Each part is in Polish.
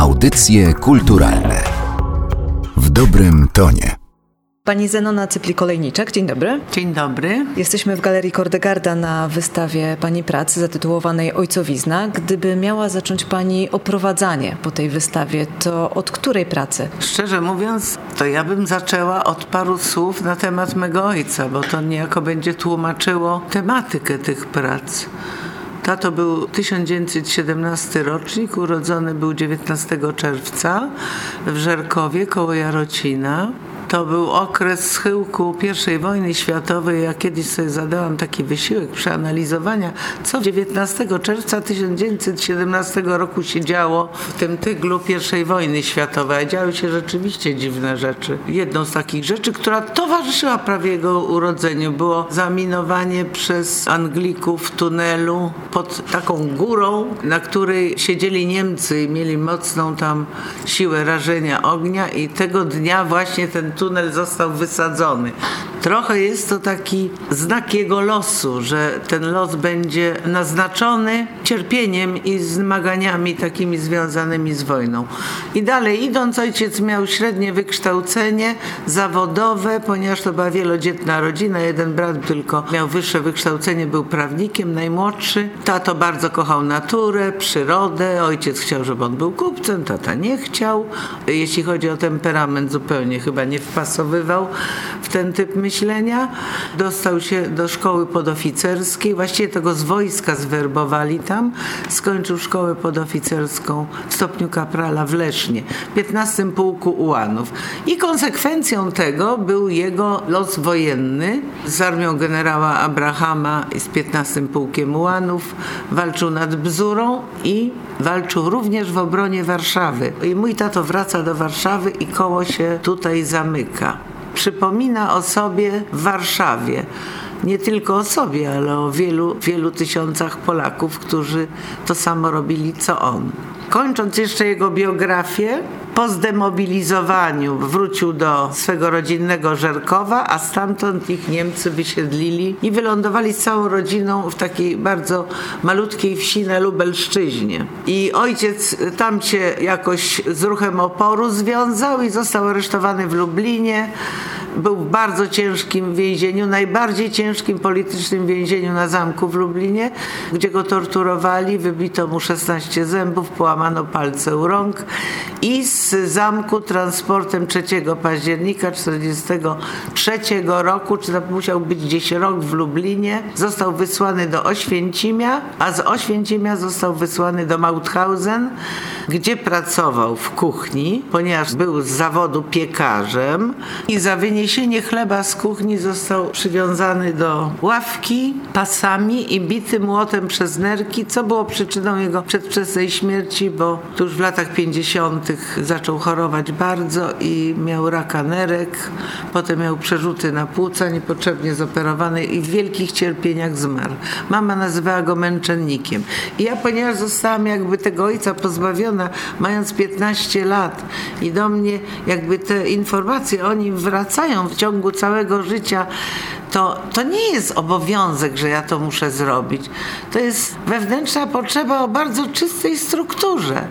Audycje kulturalne w dobrym tonie. Pani Zenona Cypli-Kolejniczak, dzień dobry. Dzień dobry. Jesteśmy w Galerii Kordegarda na wystawie Pani pracy zatytułowanej Ojcowizna. Gdyby miała zacząć Pani oprowadzanie po tej wystawie, to od której pracy? Szczerze mówiąc, to ja bym zaczęła od paru słów na temat mego ojca, bo to niejako będzie tłumaczyło tematykę tych prac. Tato był 1917 rocznik, urodzony był 19 czerwca w Żerkowie koło Jarocina. To był okres schyłku I wojny światowej. Ja kiedyś sobie zadałam taki wysiłek przeanalizowania, co 19 czerwca 1917 roku się działo w tym tyglu I wojny światowej. Działy się rzeczywiście dziwne rzeczy. Jedną z takich rzeczy, która towarzyszyła prawie jego urodzeniu, było zaminowanie przez Anglików tunelu pod taką górą, na której siedzieli Niemcy i mieli mocną tam siłę rażenia ognia i tego dnia właśnie ten tunel został wysadzony. Trochę jest to taki znak jego losu, że ten los będzie naznaczony cierpieniem i zmaganiami takimi związanymi z wojną. I dalej idąc, ojciec miał średnie wykształcenie zawodowe, ponieważ to była wielodzietna rodzina. Jeden brat tylko miał wyższe wykształcenie, był prawnikiem, najmłodszy. Tato bardzo kochał naturę, przyrodę. Ojciec chciał, żeby on był kupcem, tata nie chciał. Jeśli chodzi o temperament, zupełnie chyba nie wpasowywał w ten typ myślenia. Dostał się do szkoły podoficerskiej, właściwie tego z wojska zwerbowali tam. Skończył szkołę podoficerską w stopniu kaprala w Lesznie, 15 pułku ułanów. I konsekwencją tego był jego los wojenny z armią generała Abrahama i z 15 pułkiem ułanów. Walczył nad Bzurą i walczył również w obronie Warszawy. I mój tato wraca do Warszawy i koło się tutaj zamyka. Przypomina o sobie w Warszawie nie tylko o sobie, ale o wielu, wielu tysiącach Polaków, którzy to samo robili co on. Kończąc jeszcze jego biografię, po zdemobilizowaniu wrócił do swego rodzinnego Żerkowa, a stamtąd ich Niemcy wysiedlili i wylądowali z całą rodziną w takiej bardzo malutkiej wsi na Lubelszczyźnie. I ojciec tam się jakoś z ruchem oporu związał i został aresztowany w Lublinie. Był w bardzo ciężkim więzieniu, najbardziej ciężkim politycznym więzieniu na zamku w Lublinie, gdzie go torturowali, wybito mu 16 zębów, połamano palce u rąk i z zamku transportem 3 października 1943 roku, czy to musiał być gdzieś rok w Lublinie, został wysłany do Oświęcimia, a z Oświęcimia został wysłany do Mauthausen, gdzie pracował w kuchni, ponieważ był z zawodu piekarzem i za wyniesienie chleba z kuchni został przywiązany do ławki pasami i bity młotem przez nerki, co było przyczyną jego przedwczesnej śmierci, bo tuż w latach 50. zaczął chorować bardzo i miał raka nerek, potem miał przerzuty na płuca, niepotrzebnie zoperowany i w wielkich cierpieniach zmarł. Mama nazywała go męczennikiem. I ja, ponieważ zostałam jakby tego ojca pozbawiona, mając 15 lat i do mnie jakby te informacje o nim wracają w ciągu całego życia, to, to nie jest obowiązek, że ja to muszę zrobić. To jest wewnętrzna potrzeba o bardzo czystej strukturze.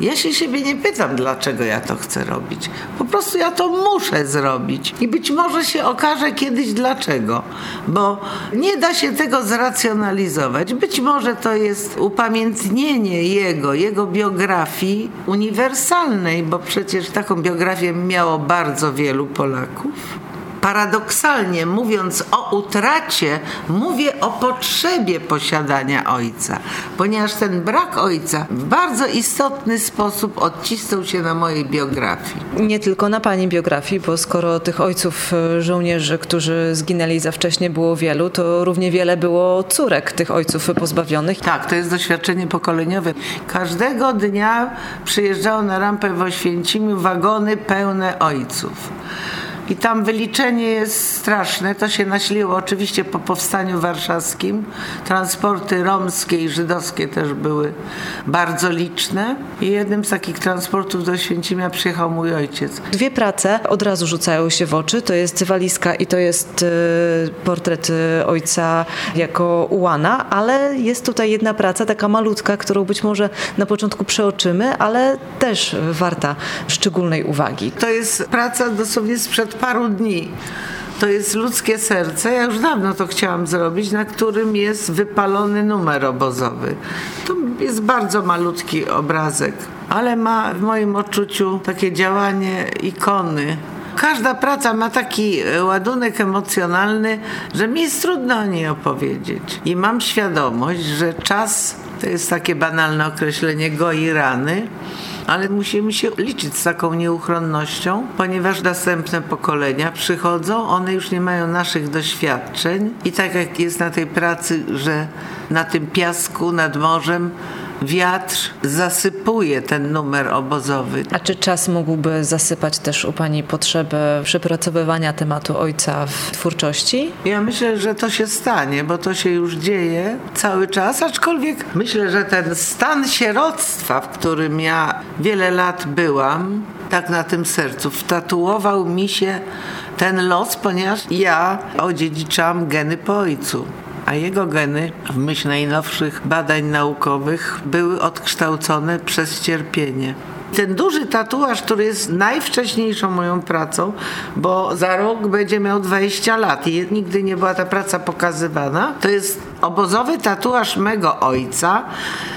Ja się siebie nie pytam, dlaczego ja to chcę robić. Po prostu ja to muszę zrobić. I być może się okaże kiedyś dlaczego. Bo nie da się tego zracjonalizować. Być może to jest upamiętnienie jego, jego biografii uniwersalnej, bo przecież taką biografię miało bardzo wielu Polaków paradoksalnie mówiąc o utracie, mówię o potrzebie posiadania ojca, ponieważ ten brak ojca w bardzo istotny sposób odcisnął się na mojej biografii. Nie tylko na pani biografii, bo skoro tych ojców e, żołnierzy, którzy zginęli za wcześnie było wielu, to równie wiele było córek tych ojców pozbawionych. Tak, to jest doświadczenie pokoleniowe. Każdego dnia przyjeżdżało na rampę w Oświęcimiu wagony pełne ojców I tam wyliczenie jest straszne. To się naśliło oczywiście po powstaniu warszawskim. Transporty romskie i żydowskie też były bardzo liczne. I jednym z takich transportów do Święcimia przyjechał mój ojciec. Dwie prace od razu rzucają się w oczy. To jest walizka i to jest y, portret y, ojca jako ułana, ale jest tutaj jedna praca, taka malutka, którą być może na początku przeoczymy, ale też warta szczególnej uwagi. To jest praca dosłownie sprzed paru dni. To jest ludzkie serce. Ja już dawno to chciałam zrobić, na którym jest wypalony numer obozowy. To jest bardzo malutki obrazek, ale ma w moim odczuciu takie działanie ikony. Każda praca ma taki ładunek emocjonalny, że mi jest trudno o niej opowiedzieć. I mam świadomość, że czas to jest takie banalne określenie goi rany ale musimy się liczyć z taką nieuchronnością, ponieważ następne pokolenia przychodzą, one już nie mają naszych doświadczeń i tak jak jest na tej pracy, że na tym piasku nad morzem wiatr zasypuje ten numer obozowy. A czy czas mógłby zasypać też u Pani potrzebę przepracowywania tematu ojca w twórczości? Ja myślę, że to się stanie, bo to się już dzieje cały czas, aczkolwiek myślę, że ten stan sieroctwa, w którym ja wiele lat byłam, tak na tym sercu, wtatuował mi się ten los, ponieważ ja odziedziczałam geny po ojcu a jego geny w myśl najnowszych badań naukowych były odkształcone przez cierpienie. Ten duży tatuaż, który jest najwcześniejszą moją pracą, bo za rok będzie miał 20 lat i nigdy nie była ta praca pokazywana, to jest obozowy tatuaż mego ojca,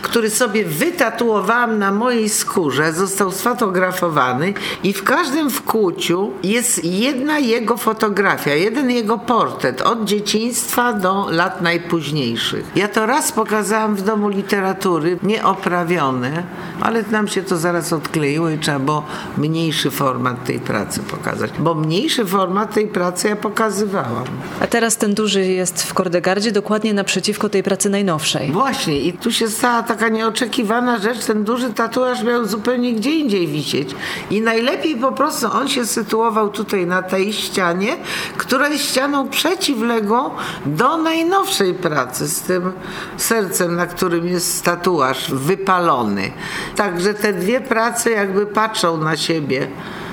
który sobie wytatuowałam na mojej skórze, został sfotografowany i w każdym wkłuciu jest jedna jego fotografia, jeden jego portret od dzieciństwa do lat najpóźniejszych. Ja to raz pokazałam w Domu Literatury, nieoprawione, ale nam się to zaraz odkleiło i trzeba było mniejszy format tej pracy pokazać, bo mniejszy format tej pracy ja pokazywałam. A teraz ten duży jest w Kordegardzie, dokładnie naprzeciwko tej pracy najnowszej. Właśnie i tu się stała taka nieoczekiwana rzecz, ten duży tatuaż miał zupełnie gdzie indziej wisieć i najlepiej po prostu on się sytuował tutaj na tej ścianie, która jest ścianą przeciwległą do najnowszej pracy z tym sercem, na którym jest tatuaż wypalony. Także te dwie prace jakby patrzą na siebie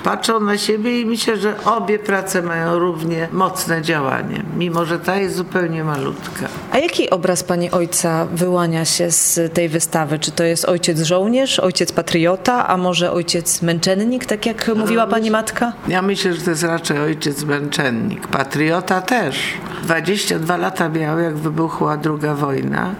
patrzą na siebie i myślę, że obie prace mają równie mocne działanie, mimo że ta jest zupełnie malutka. A jaki obraz pani ojca wyłania się z tej wystawy? Czy to jest ojciec żołnierz, ojciec patriota, a może ojciec męczennik, tak jak mówiła pani matka? Ja myślę, że to jest raczej ojciec męczennik. Patriota też. 22 lata miał, jak wybuchła druga wojna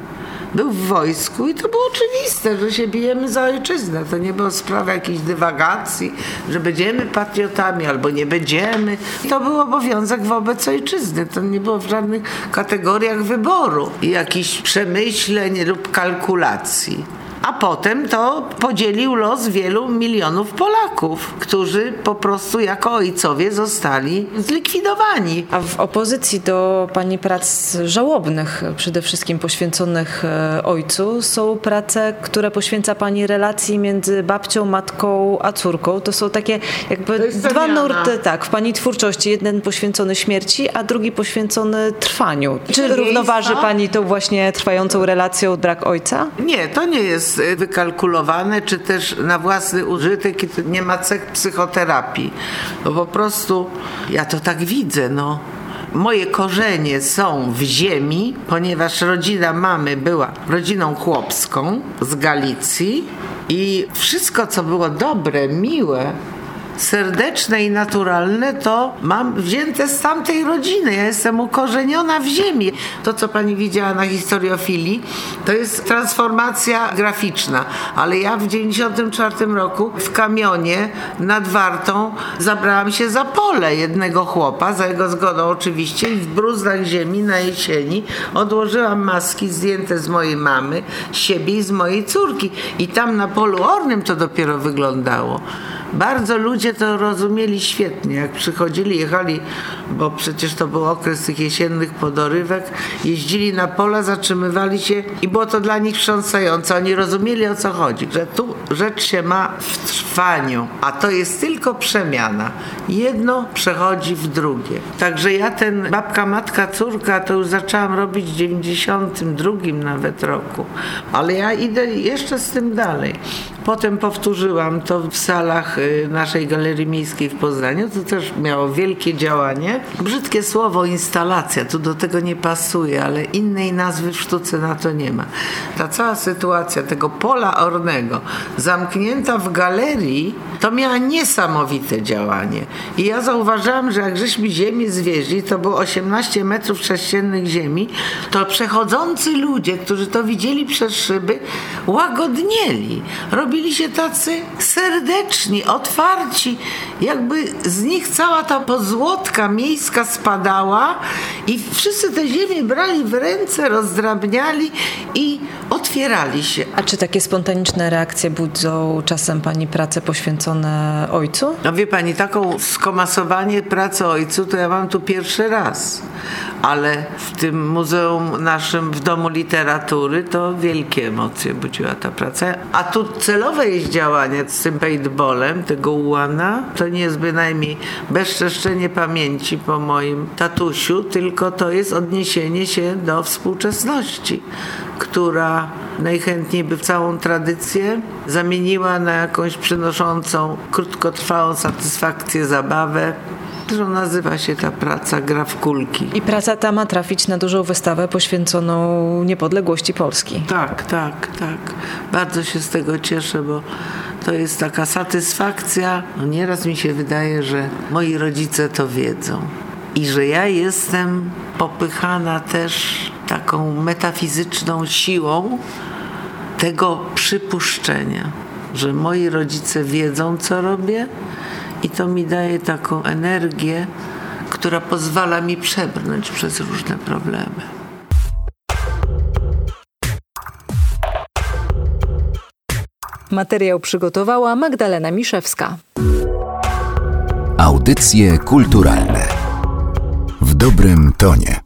był w wojsku i to było oczywiste, że się bijemy za ojczyznę. To nie było sprawa jakiejś dywagacji, że będziemy patriotami albo nie będziemy. To był obowiązek wobec ojczyzny. To nie było w żadnych kategoriach wyboru i jakichś przemyśleń lub kalkulacji a potem to podzielił los wielu milionów Polaków, którzy po prostu jako ojcowie zostali zlikwidowani. A w opozycji do pani prac żałobnych, przede wszystkim poświęconych e, ojcu, są prace, które poświęca pani relacji między babcią, matką a córką. To są takie jakby dwa nurty, tak, w pani twórczości. Jeden poświęcony śmierci, a drugi poświęcony trwaniu. Czy równoważy pani tą właśnie trwającą relacją brak ojca? Nie, to nie jest Y, wykalkulowane, czy też na własny użytek i nie ma cech psychoterapii. Bo po prostu ja to tak widzę, no. Moje korzenie są w ziemi, ponieważ rodzina mamy była rodziną chłopską z Galicji i wszystko, co było dobre, miłe, serdeczne i naturalne, to mam wzięte z tamtej rodziny. Ja jestem ukorzeniona w ziemi. To, co pani widziała na historiofilii, to jest transformacja graficzna. Ale ja w 94 roku w kamionie nad Wartą zabrałam się za pole jednego chłopa, za jego zgodą oczywiście, i w bruzdach ziemi na jesieni odłożyłam maski zdjęte z mojej mamy, siebie i z mojej córki. I tam na polu ornym to dopiero wyglądało. Bardzo ludzie to rozumieli świetnie. Jak przychodzili, jechali, bo przecież to był okres tych jesiennych podorywek, jeździli na pola, zatrzymywali się i było to dla nich wstrząsające. Oni rozumieli o co chodzi, że tu rzecz się ma w trwaniu, a to jest tylko przemiana. Jedno przechodzi w drugie. Także ja ten babka, matka, córka to już zaczęłam robić w 92 nawet roku. Ale ja idę jeszcze z tym dalej. Potem powtórzyłam to w salach y, naszej Galerii Miejskiej w Poznaniu. To też miało wielkie działanie. Brzydkie słowo instalacja, tu do tego nie pasuje, ale innej nazwy w sztuce na to nie ma. Ta cała sytuacja tego pola ornego, zamknięta w galerii, to miała niesamowite działanie. I ja zauważyłam, że jak żeśmy ziemię zwieźli, to było 18 metrów sześciennych ziemi, to przechodzący ludzie, którzy to widzieli przez szyby, łagodnieli. Robili się tacy serdeczni, otwarci. Jakby z nich cała ta pozłotka miejska spadała i wszyscy te ziemię brali w ręce, rozdrabniali i otwierali się. A czy takie spontaniczne reakcje budzą czasem pani prace poświęcone ojcu? No wie pani, taką skomasowanie pracy ojcu to ja mam tu pierwszy raz. Ale w tym muzeum naszym w Domu Literatury to wielkie emocje budziła ta praca. A tu celowe jest działanie z tym paintballem, tego ułana. To nie jest bynajmniej bezczeszczenie pamięci po moim tatusiu, tylko to jest odniesienie się do współczesności, która najchętniej by całą tradycję zamieniła na jakąś przynoszącą krótkotrwałą satysfakcję, zabawę. Zresztą nazywa się ta praca gra w kulki. I praca ta ma trafić na dużą wystawę poświęconą niepodległości Polski. Tak, tak, tak. Bardzo się z tego cieszę, bo to jest taka satysfakcja. No nieraz mi się wydaje, że moi rodzice to wiedzą. I że ja jestem popychana też taką metafizyczną siłą tego przypuszczenia, że moi rodzice wiedzą, co robię, i to mi daje taką energię, która pozwala mi przebrnąć przez różne problemy. Materiał przygotowała Magdalena Miszewska. Audycje kulturalne w dobrym tonie.